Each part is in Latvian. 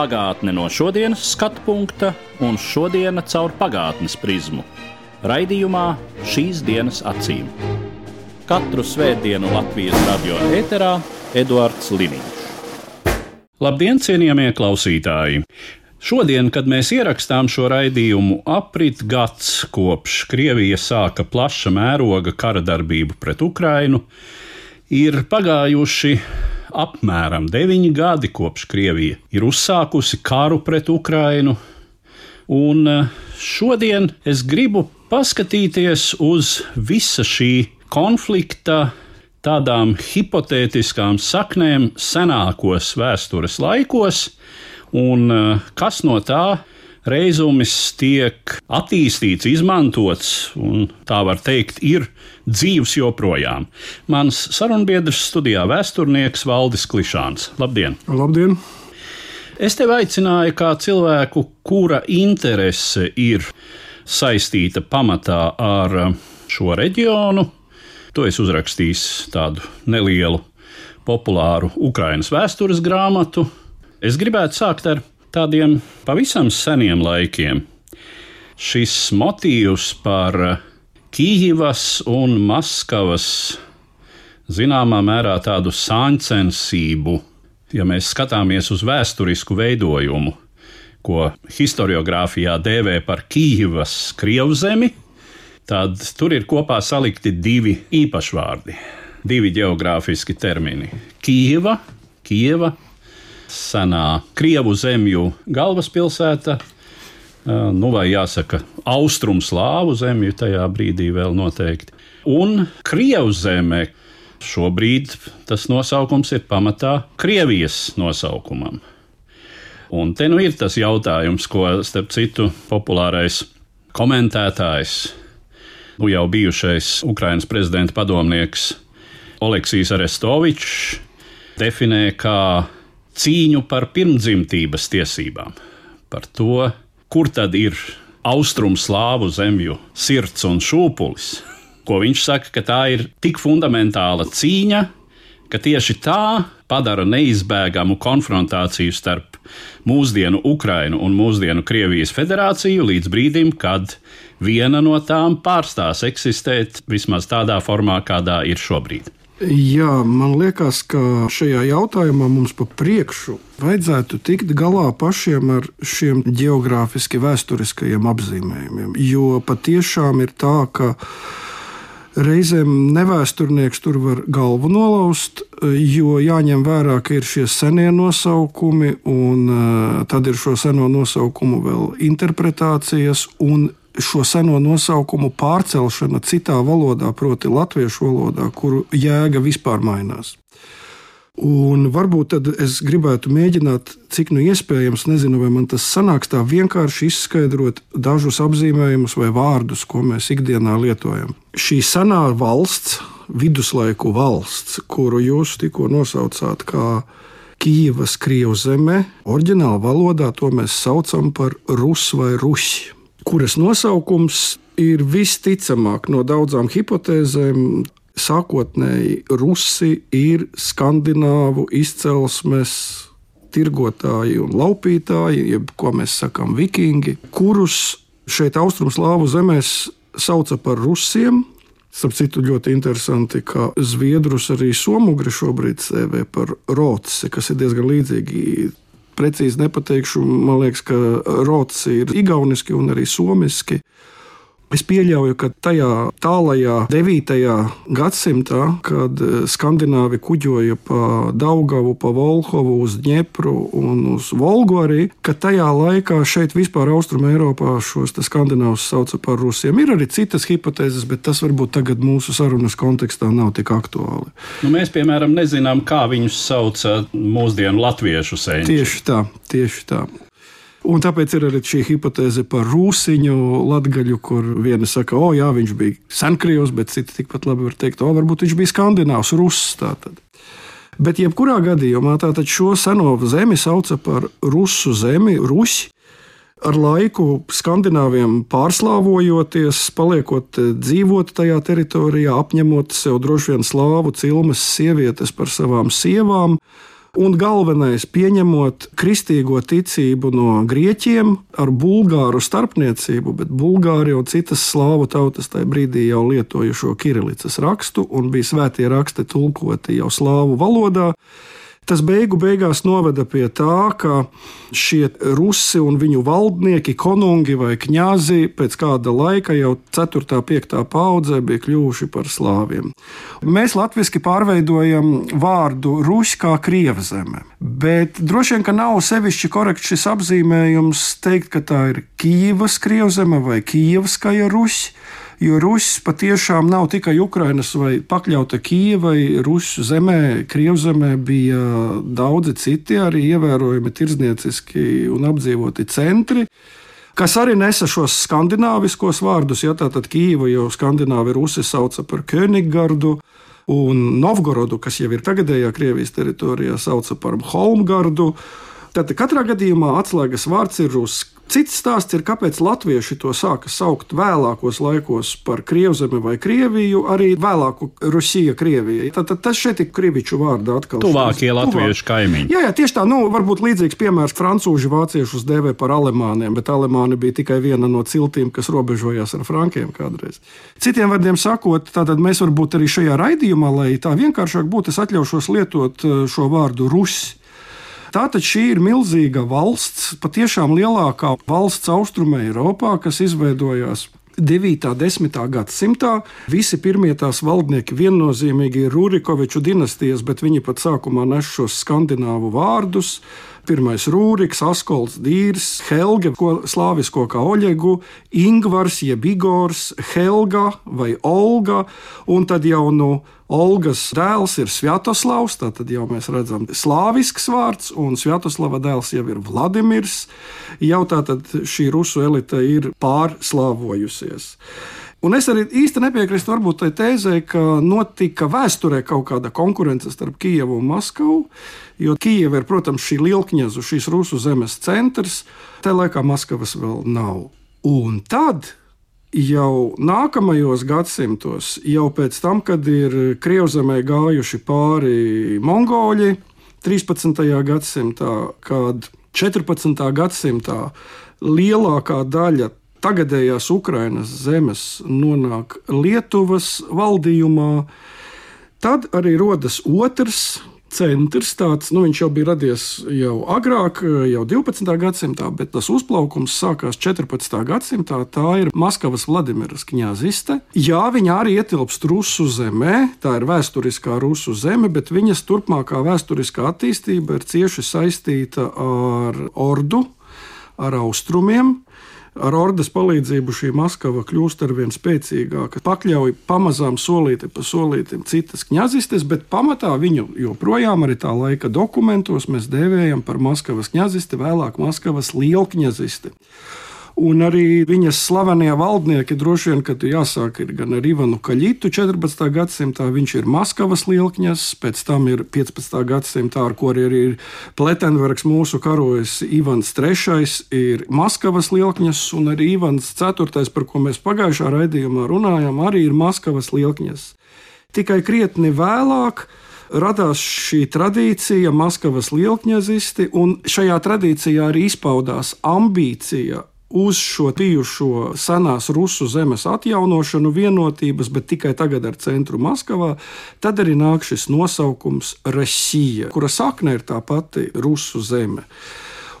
Pagātne no šodienas skatu punkta un šodienas caur pagātnes prizmu. Raidījumā šīs dienas acīm. Katru svētdienu Latvijas radio eterā Eduards Liniņš. Labdien, cienījamie klausītāji! Šodien, kad mēs ierakstām šo raidījumu, aprit gads kopš Krievija sāka plaša mēroga kara darbību pret Ukrainu, ir pagājuši apmēram deviņi gadi kopš Krievija ir uzsākusi karu pret Ukrainu, un eh, šodien es gribu paskatīties uz visa šī konflikta tādām hipotētiskām saknēm senākos vēstures laikos, un eh, kas no tā reizumis tiek attīstīts, izmantots, un tā var teikt, ir dzīves joprojām. Mans sarunbiedrs studijā vēsturnieks Valdis Klišāns. Labdien! Labdien! Es tevi aicināju kā cilvēku, kura interese ir saistīta pamatā ar šo reģionu. Tu esi uzrakstījis tādu nelielu, populāru Ukraiņas vēstures grāmatu. Es gribētu sākt ar tādiem pavisam seniem laikiem. Šis motīvs par Kīivas un Maskavas zināmā mērā tādu sāncensību, ja mēs skatāmies uz vēsturisku veidojumu, ko historiografijā dēvē par Kīivas krievzemi, tad tur ir kopā salikti divi īpašvārdi, divi geogrāfiski termini - Kīva, Kieva, senā Krievu zemju galvaspilsēta, nu vai jāsaka, austrumslāvu zemju tajā brīdī vēl noteikti. Un Krievu zeme šobrīd tas nosaukums ir pamatā Krievijas nosaukumam. Un te nu ir tas jautājums, ko starp citu populārais komentētājs, nu jau bijušais Ukraiņas prezidenta padomnieks Oleksijas Arestovičs definē kā cīņu par pirmdzimtības tiesībām, par to, kur tad ir austrumslāvu zemju sirds un šūpulis. Ko viņš saka, ka tā ir tik fundamentāla cīņa, ka tieši tā padara neizbēgamu konfrontāciju starp mūsdienu Ukrainu un mūsdienu Krievijas federāciju līdz brīdim, kad viena no tām pārstās eksistēt vismaz tādā formā, kādā ir šobrīd. Jā, man liekas, ka šajā jautājumā mums pa priekšu vajadzētu tikt galā pašiem ar šiem geogrāfiski vēsturiskajiem apzīmējumiem. Jo patiešām ir tā, ka reizēm nevēsturnieks tur var galvu nolaust, jo jāņem vērā, ka ir šie senie nosaukumi, un uh, tad ir šo seno nosaukumu vēl interpretācijas, un šo seno nosaukumu pārcelšana citā valodā, proti, latviešu valodā, kuru jēga vispār mainās. Un varbūt tad es gribētu mēģināt, cik nu iespējams, nezinu, vai man tas sanāks tā vienkārši izskaidrot dažus apzīmējumus vai vārdus, ko mēs ikdienā lietojam. Šī senā valsts, viduslaiku valsts, kuru jūs tikko nosaucāt kā Kīivas Krievu zeme, oriģinālā valodā to mēs saucam par Rus vai Rusi, kuras nosaukums ir visticamāk no daudzām hipotēzēm sākotnēji rusi ir skandināvu izcelsmes tirgotāji un laupītāji, jeb ko mēs sakām, vikingi, kurus šeit austrumslāvu zemēs sauca par rusiem. Starp citu, ļoti interesanti, ka zviedrus arī somugri šobrīd sēvē par rotsi, kas ir diezgan līdzīgi. Precīzi nepateikšu, man liekas, ka rotsi ir igauniski un arī somiski. Es pieļauju, ka tajā tālajā 9. gadsimtā, kad eh, skandināvi kuģoja pa Daugavu, pa Volhovu, uz Dņepru un uz Volgu arī, ka tajā laikā šeit vispār Austrum Eiropā šos skandināvus sauca par rusiem. Ir arī citas hipotēzes, bet tas varbūt tagad mūsu sarunas kontekstā nav tik aktuāli. Nu, mēs, piemēram, nezinām, kā viņus sauca mūsdienu latviešu sēņi. Tieši tā, tieši tā. Un tāpēc ir arī šī hipotēze par rūsiņu latgaļu, kur viena saka, o, jā, viņš bija senkrievs, bet citi tikpat labi var teikt, o, varbūt viņš bija skandināvs, russ. Tātad. Bet jebkurā gadījumā tātad šo seno zemi sauca par rusu zemi, rusi. Ar laiku skandināviem pārslāvojoties, paliekot dzīvot tajā teritorijā, apņemot sev droši vien slāvu cilmes sievietes par savām sievām, Un galvenais, pieņemot kristīgo ticību no grieķiem ar bulgāru starpniecību, bet bulgāri un citas slāvu tautas tajā brīdī jau lietoja šo kirilicas rakstu un bija svētie raksti tulkoti jau slāvu valodā. Tas beigu beigās noveda pie tā, ka šie rusi un viņu valdnieki, konungi vai kņazi pēc kāda laika, jau 4. un 5. paudzē, bija kļuvuši par slāviem. Mēs latviešu pārveidojam vārdu rusi kā krieva zeme, bet droši vien, ka nav sevišķi korekts šis apzīmējums teikt, ka tā ir Kīvas krievzeme vai Kīvskaja rusi jo Rusis patiešām nav tikai Ukrainas vai pakļauta Kijavai, Rusu zemē, Krievzemē bija daudzi citi arī ievērojami tirdznieciski un apdzīvoti centri kas arī nesa šos skandināviskos vārdus. Ja tātad Kīva jau skandināvi rusi sauca par Königardu, un Novgorodu, kas jau ir tagadējā Krievijas teritorijā, sauca par Holmgardu. Tad katrā gadījumā atslēgas vārds ir rusis. Cits stāsts ir, kāpēc latvieši to sāka saukt vēlākos laikos par Krievzemi vai Krieviju, arī vēlāku Rusija, Krievija. Tad, tad tas šeit ir krieviču vārdā atkal. Tuvākie latviešu kaimiņi. Jā, jā, tieši tā, nu, varbūt līdzīgs piemērs francūži vāciešus dēvē par alemāniem, bet alemāni bija tikai viena no ciltīm, kas robežojās ar frankiem kādreiz. Citiem vārdiem sakot, tātad mēs varbūt arī šajā raidījumā, lai tā vienkāršāk būtu, es atļaušos lietot eh, šo vārdu rusi. Tātad šī ir milzīga valsts, patiešām lielākā valsts austrumē Eiropā, kas izveidojās 9. un 10. gadsimtā. Visi pirmie tās valdnieki viennozīmīgi ir Rūrikoviču dinastijas, bet viņi pat sākumā nes šos skandināvu vārdus. Pirmais Rūriks, Askolds, Dīrs, Helga, ko slāvisko kā Oļegu, Ingvars, jeb Igors, Helga vai Olga, un tad jau no nu Olgas dēls ir Sviatoslavs, tad jau mēs redzam slāvisks vārds, un Sviatoslava dēls jau ir Vladimirs. Jau tātad šī rusu elite ir pārslāvojusies. Un es arī īsti nepiekrītu varbūt tai tēzē, ka notika vēsturē kaut kāda konkurence starp Kijevu un Maskavu. Jo Kijava ir, protams, šī lielkņazu, šīs Rusu zemes centrs, tā laikā Maskavas vēl nav. Un tad jau nākamajos gadsimtos, jau pēc tam, kad ir Krievzemē gājuši pāri mongoļi, 13. gadsimtā, kad 14. gadsimtā lielākā daļa tagadējās Ukrainas zemes nonāk Lietuvas valdījumā, tad arī rodas otrs centrs. Tāds, nu, viņš jau bija radies jau agrāk, jau 12. gadsimtā, bet tas uzplaukums sākās 14. gadsimtā. Tā ir Maskavas Vladimiras kņaziste. Jā, viņa arī ietilpst Rusu zemē, tā ir vēsturiskā Rusu zeme, bet viņas turpmākā vēsturiskā attīstība ir cieši saistīta ar ordu, ar austrumiem. Ar ordas palīdzību šī Maskava kļūst ar vien spēcīgāka, pakļauj pamazām solīti pa solītim citas kņazistes, bet pamatā viņu joprojām arī tā laika dokumentos mēs dēvējam par Maskavas kņazisti, vēlāk Maskavas lielkņazisti. Un arī viņas slavenie valdnieki droši vien, kad jāsāk gan ar Ivanu Kaļitu 14. gadsimtā, viņš ir Maskavas lielkņas, pēc tam ir 15. gadsimtā, ar ko arī ir Pletenvergs mūsu karojas Ivans III, ir Maskavas lielkņas, un arī Ivans IV, par ko mēs pagājušā raidījumā runājām, arī ir Maskavas lielkņas. Tikai krietni vēlāk radās šī tradīcija, Maskavas lielkņazisti, un šajā tradīcijā arī izpaudās ambīcija uz šo bijušo senās Rusu zemes atjaunošanu, vienotības, bet tikai tagad ar centru Maskavā, tad arī nāk šis nosaukums Rasija, kura sakne ir tā pati Rusu zeme.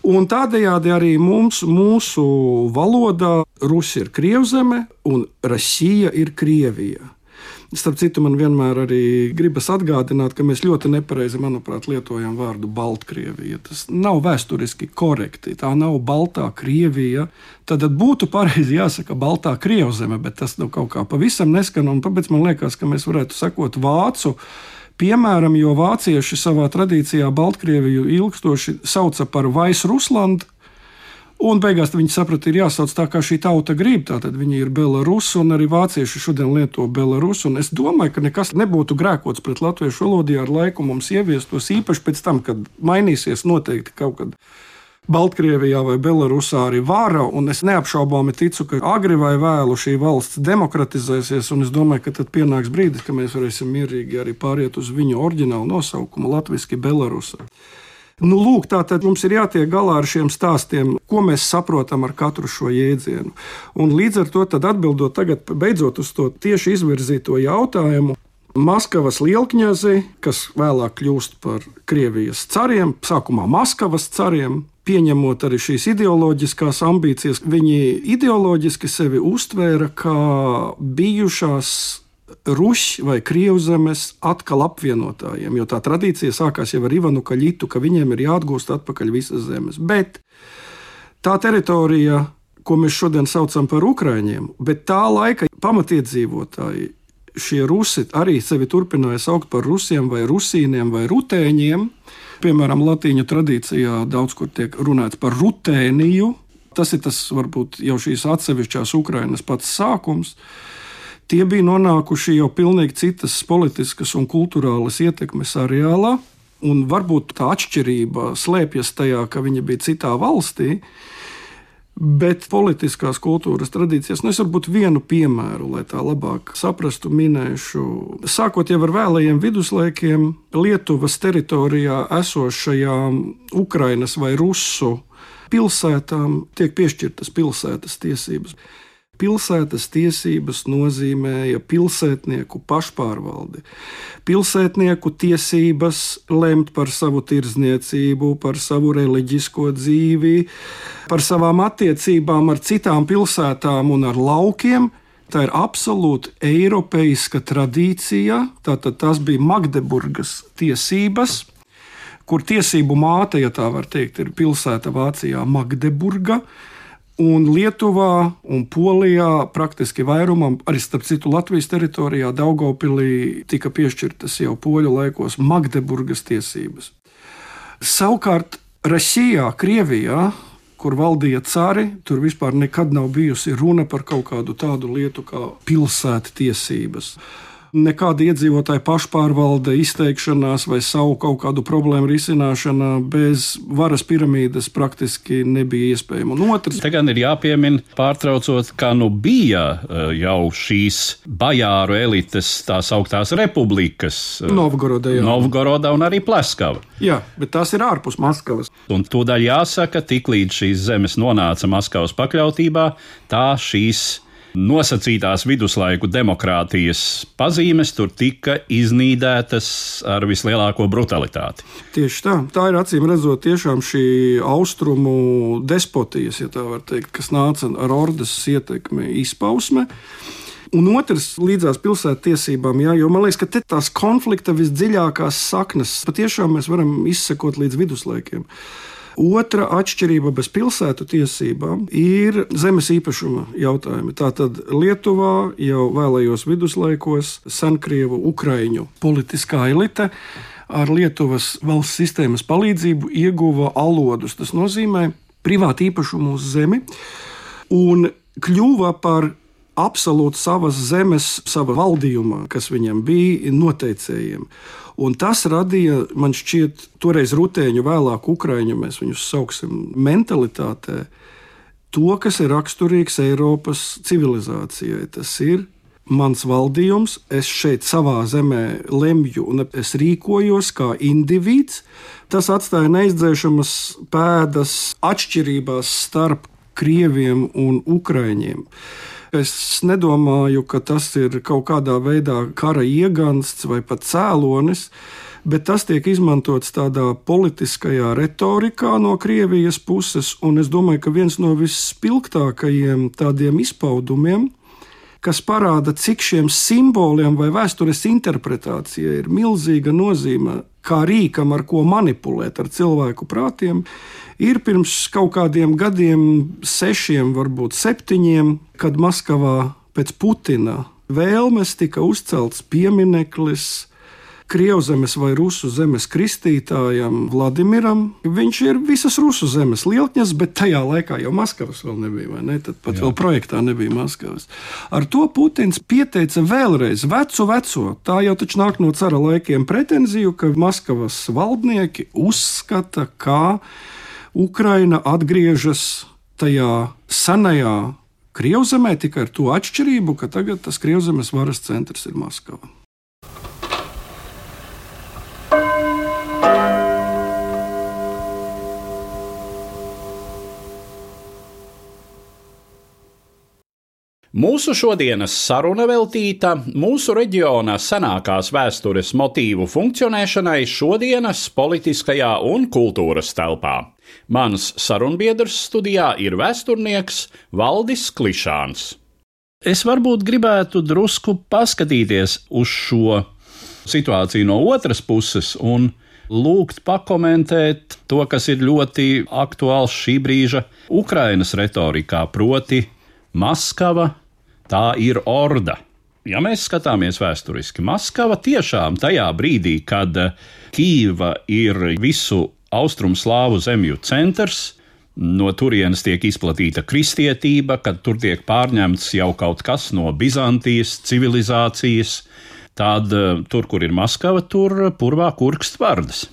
Un tādējādi arī mums, mūsu valodā, Rusi ir Krievzeme un Rasija ir Krievija. Starp citu, man vienmēr arī gribas atgādināt, ka mēs ļoti nepareizi, manuprāt, lietojam vārdu Baltkrievija. Tas nav vēsturiski korekti. Tā nav Baltā Krievija. Tad būtu pareizi jāsaka Baltā Krievzeme, bet tas nu kaut kā pavisam neskan. Tāpēc man liekas, ka mēs varētu sekot vācu. Piemēram, jo vācieši savā tradīcijā Baltkrieviju ilgstoši sauca par Vaisruslandu, Un beigās viņi saprata, ir jāsauc tā, kā šī tauta grib. Tātad viņi ir Belarusi, un arī vācieši šodien lieto Belarusi. Es domāju, ka nekas nebūtu grēkots pret latviešu valodu, ja ar laiku mums ieviestos īpaši pēc tam, kad mainīsies noteikti kaut kad. Baltkrievijā vai Belarusā arī vara, un es neapšaubāmi ticu, ka agri vai vēlu šī valsts demokratizēsies, un es domāju, ka tad pienāks brīdis, kad mēs varēsim mierīgi arī pāriet uz viņu oriģinālu nosaukumu - Latvijas Belarusā. Nu, lūk, tā tad mums ir jātiek galā ar šiem stāstiem, ko mēs saprotam ar katru šo jēdzienu. Un līdz ar to atbildot tagad, beidzot uz to tieši izvirzīto jautājumu. Maskavas lielkņazi, kas vēlāk kļūst par Krievijas cariem, sākumā Maskavas cariem, pieņemot arī šīs ideoloģiskās ambīcijas, viņi ideoloģiski sevi uztvēra kā bijušās Rušs vai Krievzemes atkal apvienotājiem, jo tā tradīcija sākās jau ar Ivanu Kaļitu, ka viņiem ir jāatgūst atpakaļ visas zemes. Bet tā teritorija, ko mēs šodien saucam par Ukraiņiem, bet tā laika pamatiedzīvotāji, šie rusi arī sevi turpināja saukt par rusiem vai rusīniem vai rutēņiem. Piemēram, latīņu tradīcijā daudz kur tiek runāts par rutēniju. Tas ir tas varbūt jau šīs atsevišķās Ukrainas pats sākums tie bija nonākuši jau pilnīgi citas politiskas un kultūrālas ietekmes areālā. Un varbūt tā atšķirība slēpjas tajā, ka viņi bija citā valstī, bet politiskās kultūras tradīcijas. Nu, es varbūt vienu piemēru, lai tā labāk saprastu, minēšu. Sākot jau ar vēlējiem viduslaikiem, Lietuvas teritorijā esošajām Ukrainas vai Rusu pilsētām tiek piešķirtas pilsētas tiesības pilsētas tiesības nozīmēja pilsētnieku pašpārvaldi. Pilsētnieku tiesības lemt par savu tirdzniecību, par savu reliģisko dzīvi, par savām attiecībām ar citām pilsētām un ar laukiem. Tā ir absolūti eiropeiska tradīcija. Tātad tas bija Magdeburgas tiesības, kur tiesību māte, ja tā var teikt, ir pilsēta Vācijā Magdeburga. Un Lietuvā un Polijā praktiski vairumam, arī starp citu Latvijas teritorijā, Daugopilī tika piešķirtas jau poļu laikos Magdeburgas tiesības. Savukārt Rasijā, Krievijā, kur valdīja cari, tur vispār nekad nav bijusi runa par kaut kādu tādu lietu kā pilsētu tiesības nekāda iedzīvotāja pašpārvalde, izteikšanās vai savu kaut kādu problēmu risināšana bez varas piramīdas praktiski nebija iespējama. Un otrs, te gan ir jāpiemina, pārtraucot, ka nu bija eh, jau šīs bajāru elites, tās augtās republikas. Eh, Novgorodā, jā. Novgorodā un arī Pleskava. Jā, bet tās ir ārpus Maskavas. Un tūdaļ jāsaka, tiklīdz šīs zemes nonāca Maskavas pakļautībā, tā šīs nosacītās viduslaiku demokrātijas pazīmes tur tika iznīdētas ar vislielāko brutalitāti. Tieši tā. Tā ir acīm redzot, tiešām šī austrumu despotijas, ja tā var teikt, kas nāca ar ordas ietekmi izpausme. Un otrs, līdzās pilsētas tiesībām, jā, jo man liekas, ka tās konflikta visdziļākās saknes patiešām mēs varam izsekot līdz viduslaikiem. Otra atšķirība bez pilsētu tiesībām ir zemes īpašuma jautājumi. Tātad Lietuvā jau vēlējos viduslaikos senkrievu ukraiņu politiskā elite ar Lietuvas valsts sistēmas palīdzību ieguva alodus. Tas nozīmē privātu īpašumu uz zemi un kļuva par absolūti savas zemes, sava valdījuma, kas viņam bija, noteicējiem. Un tas radīja, man šķiet, toreiz rutēņu, vēlāk ukrāņu, mēs viņus sauksim, mentalitātē, to, kas ir raksturīgs Eiropas civilizācijai. Tas ir mans valdījums, es šeit savā zemē lemju un es rīkojos kā indivīds. Tas atstāja neizdzēšamas pēdas atšķirībās starp krieviem un ukrāņiem. Es nedomāju, ka tas ir kaut kādā veidā kara iegansts vai pat cēlonis bet tas tiek izmantots tādā politiskajā retorikā no Krievijas puses. Un es domāju, ka viens no visspilgtākajiem tādiem izpaudumiem, kas parāda, cik šiem simboliem vai vēstures interpretācijai ir milzīga nozīme, kā rīkam, ar ko manipulēt ar cilvēku prātiem, ir pirms kaut kādiem gadiem, sešiem, varbūt septiņiem, kad Maskavā pēc Putina vēlmes tika uzcelts piemineklis Krievzemes vai Rusu zemes kristītājam Vladimiram. Viņš ir visas Rusu zemes lielkņas, bet tajā laikā jau Maskavas vēl nebija. Ne? Tad pat Jā. vēl projektā nebija Maskavas. Ar to Putins pieteica vēlreiz vecu, veco. Tā jau taču nāk no cara laikiem pretenziju, ka Maskavas valdnieki uzskata, ka Ukraina atgriežas tajā senajā Krievzemē tikai ar to atšķirību, ka tagad tas Krievzemes varas centrs ir Maskava. Mūsu šodienas saruna veltīta mūsu reģiona senākās vēstures motīvu funkcionēšanai šodienas politiskajā un kultūras telpā. Mans sarunbiedrs studijā ir vēsturnieks Valdis Klišāns. Es varbūt gribētu drusku paskatīties uz šo situāciju no otras puses un lūgt pakomentēt to, kas ir ļoti aktuāls šī brīža Ukrainas retorikā, proti, Maskava tā ir orda. Ja mēs skatāmies vēsturiski, Maskava tiešām tajā brīdī, kad Kīva ir visu austrumslāvu zemju centrs, no turienes tiek izplatīta kristietība, kad tur tiek pārņemts jau kaut kas no Bizantijas civilizācijas, tad eh, tur, kur ir Maskava, tur purvā kurkst vardas.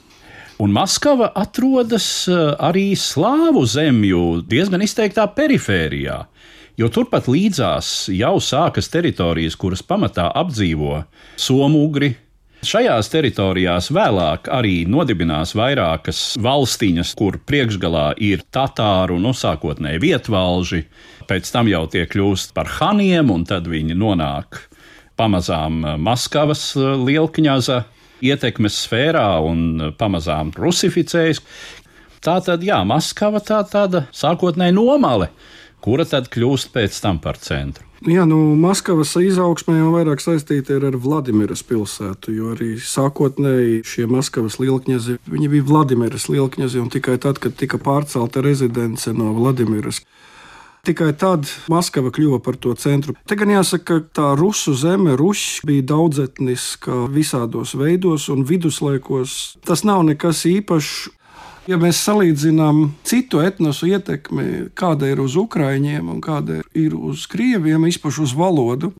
Un Maskava atrodas eh, arī slāvu zemju diezgan izteiktā perifērijā jo turpat līdzās jau sākas teritorijas, kuras pamatā apdzīvo somugri. Šajās teritorijās vēlāk arī nodibinās vairākas valstiņas, kur priekšgalā ir tatāru, nu, sākotnēji vietvalži, pēc tam jau tie kļūst par haniem, un tad viņi nonāk pamazām Maskavas lielkņaza ietekmes sfērā un pamazām rusificējas. Tā tad, jā, Maskava tā tāda sākotnēji nomale kura tad kļūst pēc tam par centru. Jā, nu, Maskavas izaugsmē jau vairāk saistīta ir ar Vladimiras pilsētu, jo arī sākotnēji šie Maskavas lielkņazi, viņi bija Vladimiras lielkņazi, un tikai tad, kad tika pārcelta rezidence no Vladimiras. Tikai tad Maskava kļuva par to centru. Te gan jāsaka, ka tā rusu zeme, Rušs, bija daudzetniska visādos veidos, un viduslaikos tas nav nekas īpašs. Ja mēs salīdzinām citu etnosu ietekmi, kāda ir uz Ukrāņiem un kāda ir uz Krieviem, izpaši uz valodu,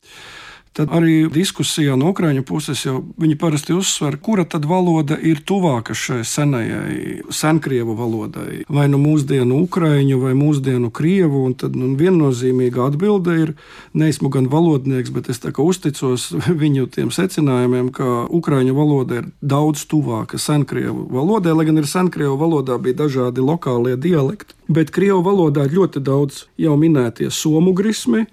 Tad arī diskusijā no Ukrāņu puses jau viņi parasti uzsver, kura tad valoda ir tuvāka šai senajai, senkrievu valodai. Vai nu mūsdienu ukrāņu, vai mūsdienu krievu. Un tad nu, viennozīmīga atbilde ir, neesmu gan valodnieks, bet es uzticos viņu tiem secinājumiem, ka ukrāņu valoda ir daudz tuvāka senkrievu valodai, lai gan ir senkrievu valodā bija dažādi lokālie dialekti. Bet krievu valodā ļoti daudz jau minētie somugrismi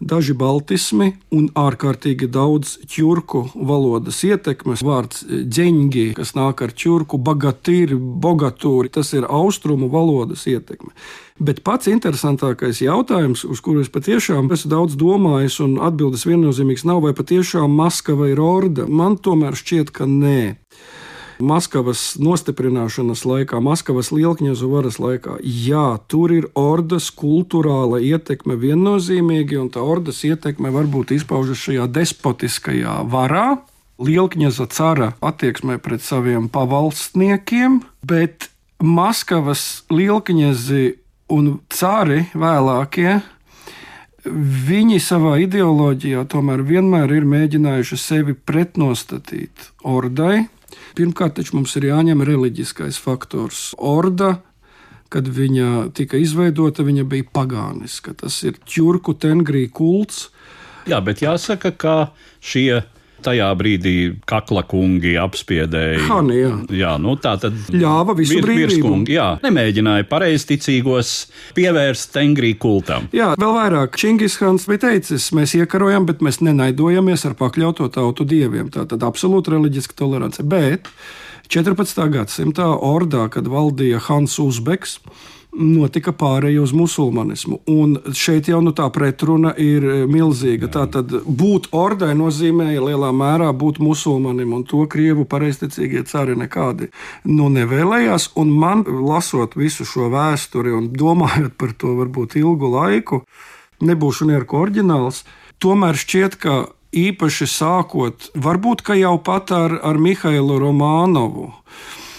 daži baltismi un ārkārtīgi daudz ķurku valodas ietekmes. Vārds ģeņģi, kas nāk ar ķurku, bagatīri, bogatūri, tas ir austrumu valodas ietekme. Bet pats interesantākais jautājums, uz kuru es patiešām esmu daudz domājis, un atbildes viennozīmīgs nav, vai patiešām Maskava ir orda. Man tomēr šķiet, ka nē. Maskavas nostiprināšanas laikā, Maskavas lielkņazu varas laikā. Jā, tur ir ordas kultūrāla ietekme viennozīmīgi, un tā ordas ietekme varbūt izpaužas šajā despotiskajā varā, lielkņaza cara attieksmē pret saviem pavalstniekiem, bet Maskavas lielkņazi un cari vēlākie viņi savā ideoloģijā tomēr vienmēr ir mēģinājuši sevi pretnostatīt ordai, Pirmkārt, taču mums ir jāņem reliģiskais faktors. Orda, kad viņa tika izveidota, viņa bija pagāniska. Tas ir ķurku tengrī kults. Jā, bet jāsaka, ka šie tajā brīdī kakla kungi apspiedēja. Hani, jā. jā, nu tā tad ļāva visu vir, brīvību. Jā, nemēģināja pareizticīgos pievērst tengrī kultam. Jā, vēl vairāk Čingishans bija teicis, mēs iekarojam, bet mēs nenaidojamies ar pakļauto tautu dieviem. Tā tad absolūta reliģiska tolerance. Bet 14. gadsimtā Ordā, kad valdīja Hans Uzbeks, notika pārēja uz musulmanismu. Un šeit jau nu, tā pretruna ir e, milzīga. Tātad būt ordai nozīmēja lielā mērā būt musulmanim, un to krievu pareizticīgie cari nekādi nu, nevēlējās. Un man, lasot visu šo vēsturi un domājot par to varbūt ilgu laiku, nebūšu neko oriģināls, tomēr šķiet, ka īpaši sākot, varbūt jau pat ar, ar Mihailu Romānovu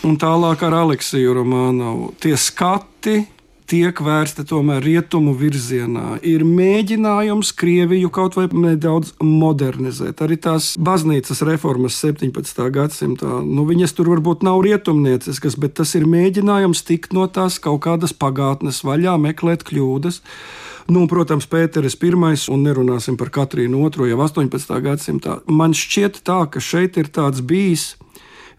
un tālāk ar Aleksiju Romānovu. Tie skati tiek vērsta tomēr rietumu virzienā. Ir mēģinājums Krieviju kaut vai nedaudz modernizēt. Arī tās baznīcas reformas 17. gadsimtā, nu, viņas tur varbūt nav rietumnieciskas, bet tas ir mēģinājums tikt no tās kaut kādas pagātnes vaļā, meklēt kļūdas. Nu, protams, Pēteris I un nerunāsim par Katrīnu II jau 18. gadsimtā. Man šķiet tā, ka šeit ir tāds bijis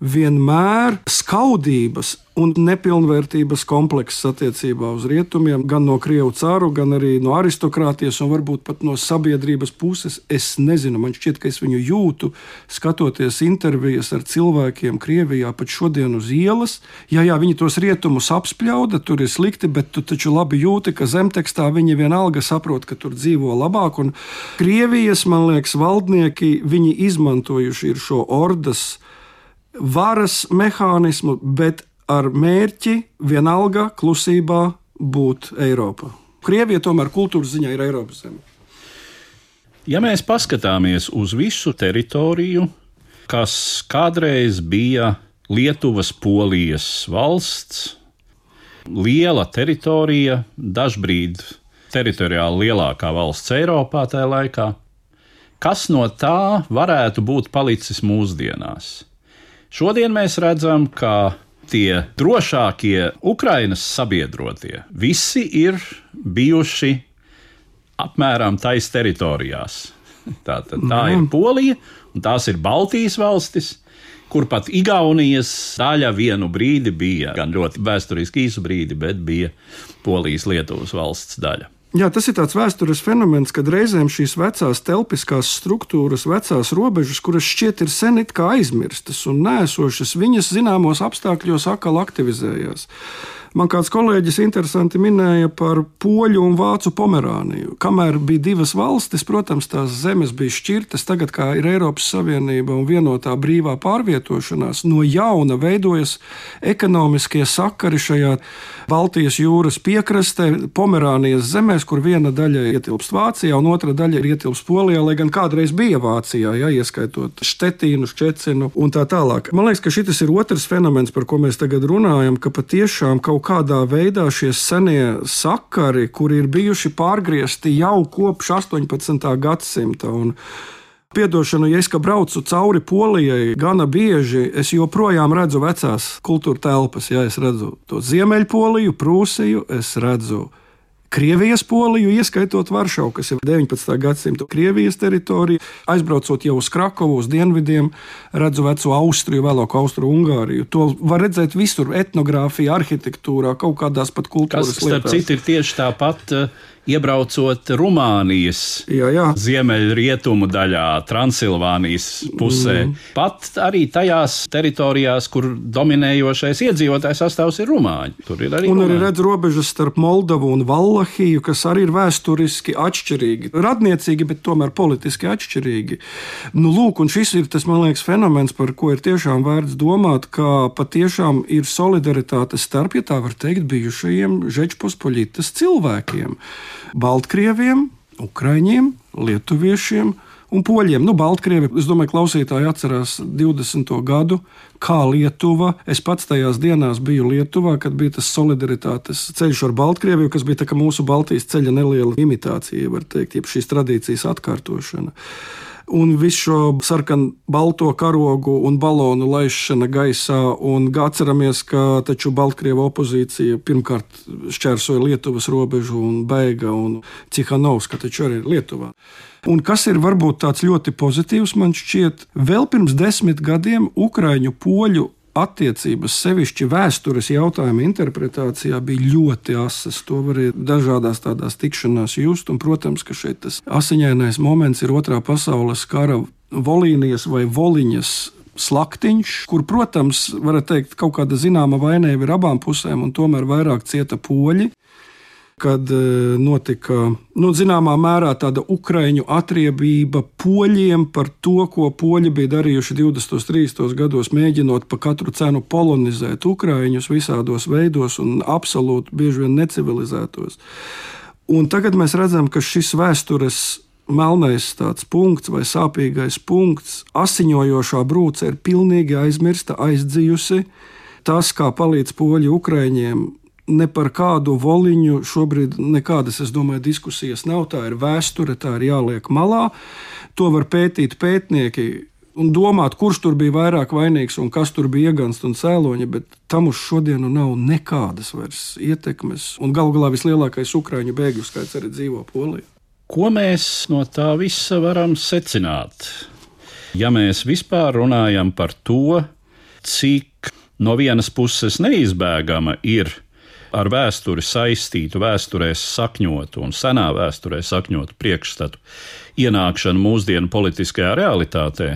vienmēr skaudības un nepilnvērtības komplekss attiecībā uz rietumiem, gan no krievu cāru, gan arī no aristokrātijas, un varbūt pat no sabiedrības puses. Es nezinu, man šķiet, ka es viņu jūtu, skatoties intervijas ar cilvēkiem Krievijā pat šodien uz ielas. Jā, jā, viņi tos rietumus apspļauda, tur ir slikti, bet tu taču labi jūti, ka zemtekstā viņi vienalga saprot, ka tur dzīvo labāk. Un Krievijas, man liekas, valdnieki, viņi izmantojuši šo ordas varas mehānismu, bet ar mērķi vienalga klusībā būt Eiropā. Krievija tomēr kultūras ziņā ir Eiropas zeme. Ja mēs paskatāmies uz visu teritoriju, kas kādreiz bija Lietuvas, Polijas valsts, liela teritorija, dažbrīd teritoriāli lielākā valsts Eiropā tajā laikā, kas no tā varētu būt palicis mūsdienās? Šodien mēs redzam, ka tie drošākie Ukrainas sabiedrotie visi ir bijuši apmēram tais teritorijās. Tā, tā, tā ir mhm. Polija, un tās ir Baltijas valstis, kur pat Igaunijas daļa vienu brīdi bija, gan ļoti vēsturiski īsu brīdi, bet bija Polijas-Lietuvas valsts daļa. Jā, tas ir tāds vēstures fenomens, kad reizēm šīs vecās telpiskās struktūras, vecās robežas, kuras šķiet ir sen aizmirstas un nēsošas, viņas zināmos apstākļos atkal aktivizējās. Man kāds kolēģis interesanti minēja par poļu un vācu Pomerāniju. Kamēr bija divas valstis, protams, tās zemes bija šķirtas, tagad, kā ir Eiropas Savienība un vienotā brīvā pārvietošanās, no jauna veidojas ekonomiskie sakari šajā Baltijas jūras piekrastē, Pomerānijas zemēs, kur viena daļa ietilpst Vācijā un otra daļa ir ietilpst Polijā, lai gan kādreiz bija Vācijā, ja ieskaitot Štetīnu, Šķecinu un tā tālāk. Man liekas, ka šis ir otrs fenomens, par ko mēs tagad runājam, ka patiešām kaut kaut kādā veidā šie senie sakari, kuri ir bijuši pārgriezti jau kopš 18. gadsimta. Un Piedošanu, ja es braucu cauri Polijai gana bieži, es joprojām redzu vecās kultūra telpas. Ja es redzu to Ziemeļpoliju, Prūsiju, es redzu Krievijas poliju, ieskaitot Varšavu, kas ir 19. gadsimta Krievijas teritorija. Aizbraucot jau uz Krakovu, uz dienvidiem, redzu veco Austriju, vēlāk Austru-Ungāriju. To var redzēt visur, etnogrāfijā, arhitektūrā, kaut kādās pat kultūras kas, lietās. Starp citu, ir tieši tāpat uh, iebraucot Rumānijas jā, jā. ziemeļrietumu daļā, Transilvānijas pusē. Mm. Pat arī tajās teritorijās, kur dominējošais iedzīvotājs sastāvs ir rumāņi. Tur ir arī. Un rumāņi. arī redz robežas starp Moldavu un Vallahiju, kas arī ir vēsturiski atšķirīgi. Radniecīgi, bet tomēr politiski atšķirīgi. Nu, lūk, un šis ir tas, man liekas, fenomens, par ko ir tiešām vērts domāt, ka patiešām ir solidaritāte starp, ja tā var teikt, bijušajiem Žečpospoļitas cilvēkiem. Baltkrieviem, Ukraiņiem, Lietuviešiem un Poļiem. Nu, Baltkrievi, es domāju, klausītāji atcerās 20. gadu, kā Lietuva. Es pats tajās dienās biju Lietuvā, kad bija tas solidaritātes ceļš ar Baltkrieviju, kas bija mūsu Baltijas ceļa neliela imitācija, var teikt, jeb šīs tradīcijas atkārtošana un visu šo sarkanu, balto karogu un balonu laišana gaisā. Un atceramies, ka taču Baltkrievijas opozīcija pirmkārt šķērsoja Lietuvas robežu un beiga, un Cihanovska taču arī ir Lietuvā. Un kas ir varbūt tāds ļoti pozitīvs, man šķiet, vēl pirms desmit gadiem Ukraiņu poļu attiecības, sevišķi vēstures jautājuma interpretācijā, bija ļoti asas. To varēja dažādās tādās tikšanās just, un, protams, ka šeit tas asiņainais moments ir otrā pasaules kara volīnijas vai voliņas slaktiņš, kur, protams, var teikt, kaut kāda zināma vainība ir abām pusēm, un tomēr vairāk cieta poļi kad e, notika nu, zināmā mērā tāda ukraiņu atriebība poļiem par to, ko poļi bija darījuši 20. un 30. gados, mēģinot pa katru cenu polonizēt ukraiņus visādos veidos un absolūti bieži vien necivilizētos. Un tagad mēs redzam, ka šis vēstures melnais tāds punkts vai sāpīgais punkts. Asiņojošā brūce ir pilnīgi aizmirsta, aizdzijusi. Tas, kā palīdz poļi Ukraiņiem, ne par kādu voliņu šobrīd nekādas, es domāju, diskusijas nav. Tā ir vēsture, tā ir jāliek malā. To var pētīt pētnieki un domāt, kurš tur bija vairāk vainīgs un kas tur bija iegansts un cēloņi, bet tam uz šodienu nav nekādas vairs ietekmes. Un galu galā vislielākais ukrāņu bēgļu skaits arī dzīvo Polijā. Ko mēs no tā visa varam secināt? Ja mēs vispār runājam par to, cik no vienas puses neizbēgama ir ar vēsturi saistītu, vēsturēs sakņotu un senā vēsturē sakņotu priekšstatu ienākšanu mūsdienu politiskajā realitātē,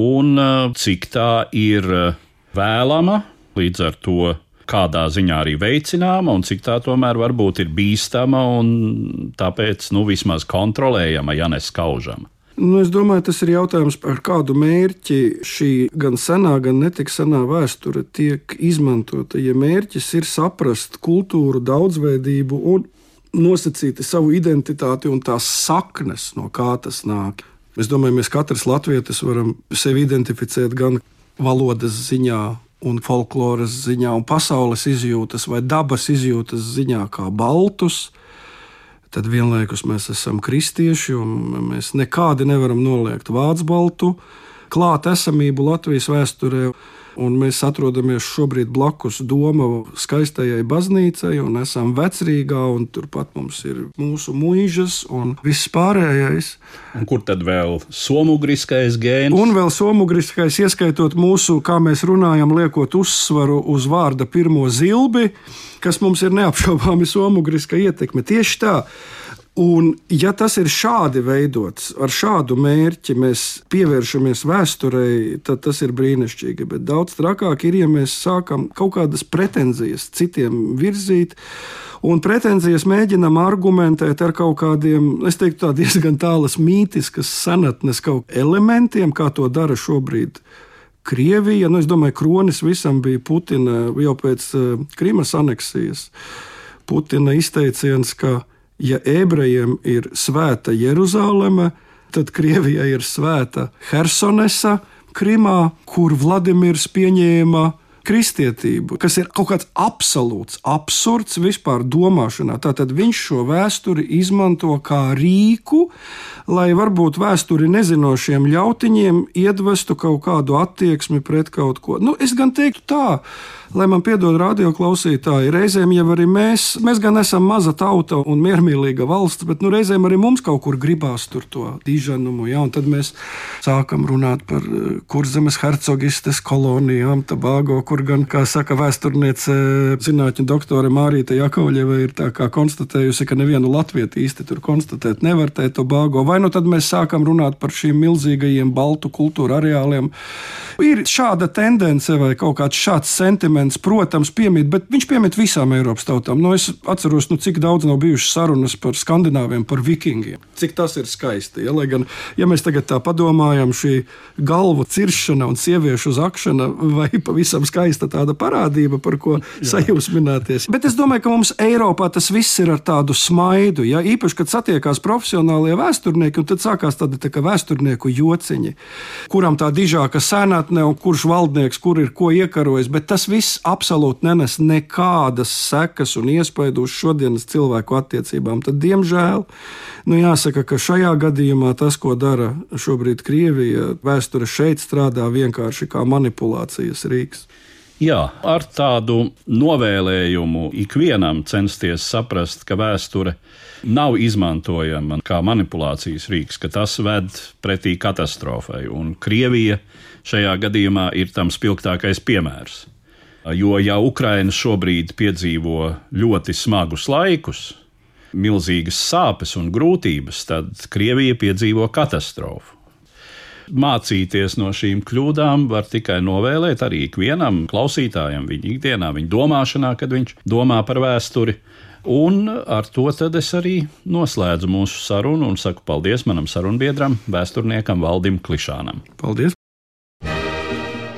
un cik tā ir vēlama, līdz ar to kādā ziņā arī veicināma, un cik tā tomēr varbūt ir bīstama un tāpēc nu, vismaz kontrolējama, ja neskaužama. Nu, es domāju, tas ir jautājums par kādu mērķi šī gan senā, gan netik senā vēsture tiek izmantota. Ja mērķis ir saprast kultūru, daudzveidību un nosacīt savu identitāti un tās saknes, no kā tas nāk, Es domāju, mēs katrs latvietis varam sevi identificēt gan valodas ziņā, un folkloras ziņā, un pasaules izjūtas vai dabas izjūtas ziņā, kā baltus. Tad vienlaikus mēs esam kristieši, un mēs nekādi nevaram noliegt vācu baltu klāt esamību Latvijas vēsturē un mēs atrodamies šobrīd blakus Doma skaistajai baznīcai, un esam vecrīgā, un turpat mums ir mūsu mūžas un viss pārējais. Un kur tad vēl somugriskais gēns? Un vēl somugriskais, ieskaitot mūsu, kā mēs runājam, liekot uzsvaru uz vārda pirmo zilbi, kas mums ir neapšaubāmi somugriska ietekme. Tieši tā. Un, ja tas ir šādi veidots, ar šādu mērķi mēs pievēršamies vēsturei, tad tas ir brīnišķīgi. Bet daudz trakāk ir, ja mēs sākam kaut kādas pretenzijas citiem virzīt. Un pretenzijas mēģinām argumentēt ar kaut kādiem, es teiktu, diezgan tālas mītiskas senatnes elementiem, kā to dara šobrīd Krievija. Nu, es domāju, ka kronis visam bija Putina jau pēc uh, Krimas aneksijas. Putina izteiciens, ka ja ebrejiem ir svēta Jeruzaleme, tad Krievijai ir svēta Hersonesa, Krimā, kur Vladimirs pieņēma kristietību, kas ir kaut kāds absolūts absurds vispār domāšanā. Tātad viņš šo vēsturi izmanto kā rīku, lai varbūt vēsturi nezinošiem ļautiņiem iedvestu kaut kādu attieksmi pret kaut ko. Nu, es gan teiktu tā lai man piedod radioklausītāji, reizēm jau arī mēs, mēs gan esam maza tauta un miermīlīga valsts, bet nu, reizēm arī mums kaut kur gribās tur to diženumu. Ja, tad mēs sākam runāt par eh, kurzemes hercogistes kolonijām, Tabago, kur gan, kā saka vēsturniece, zinātņu doktore Mārīta Jakovļeva ir tā kā konstatējusi, ka nevienu latviešu īsti tur konstatēt nevar tēt Tobago. Vai nu tad mēs sākam runāt par šīm milzīgajiem baltu kultūra areāliem. Ir šāda tendence vai kaut kāds šāds sentiments elements, protams, piemīt, bet viņš piemīt visām Eiropas tautām. Nu, es atceros, nu, cik daudz nav bijušas sarunas par skandināviem, par vikingiem. Cik tas ir skaisti. Ja? Lai gan, ja mēs tagad tā padomājam, šī galvu ciršana un sieviešu zakšana vai pavisam skaista tāda parādība, par ko sajūsmināties. Bet es domāju, ka mums Eiropā tas viss ir ar tādu smaidu. Ja? Īpaši, kad satiekās profesionālie vēsturnieki, un tad sākās tādi tā vēsturnieku jociņi, kuram tā dižāka senatne un kurš valdnieks, kur ir ko iekarojis. Bet tas viss viss absolūti nenes nekādas sekas un iespaidu uz šodienas cilvēku attiecībām, tad, diemžēl, nu jāsaka, ka šajā gadījumā tas, ko dara šobrīd Krievija, vēsture šeit strādā vienkārši kā manipulācijas rīks. Jā, ar tādu novēlējumu ikvienam censties saprast, ka vēsture nav izmantojama kā manipulācijas rīks, ka tas ved pretī katastrofai. Un Krievija šajā gadījumā ir tam spilgtākais piemērs. Jo, ja Ukraina šobrīd piedzīvo ļoti smagus laikus, milzīgas sāpes un grūtības, tad Krievija piedzīvo katastrofu. Mācīties no šīm kļūdām var tikai novēlēt arī ikvienam klausītājam, viņa ikdienā, viņa domāšanā, kad viņš domā par vēsturi. Un ar to es arī noslēdzu mūsu sarunu un saku paldies manam sarunbiedram, vēsturniekam Valdim Klišānam. Paldies!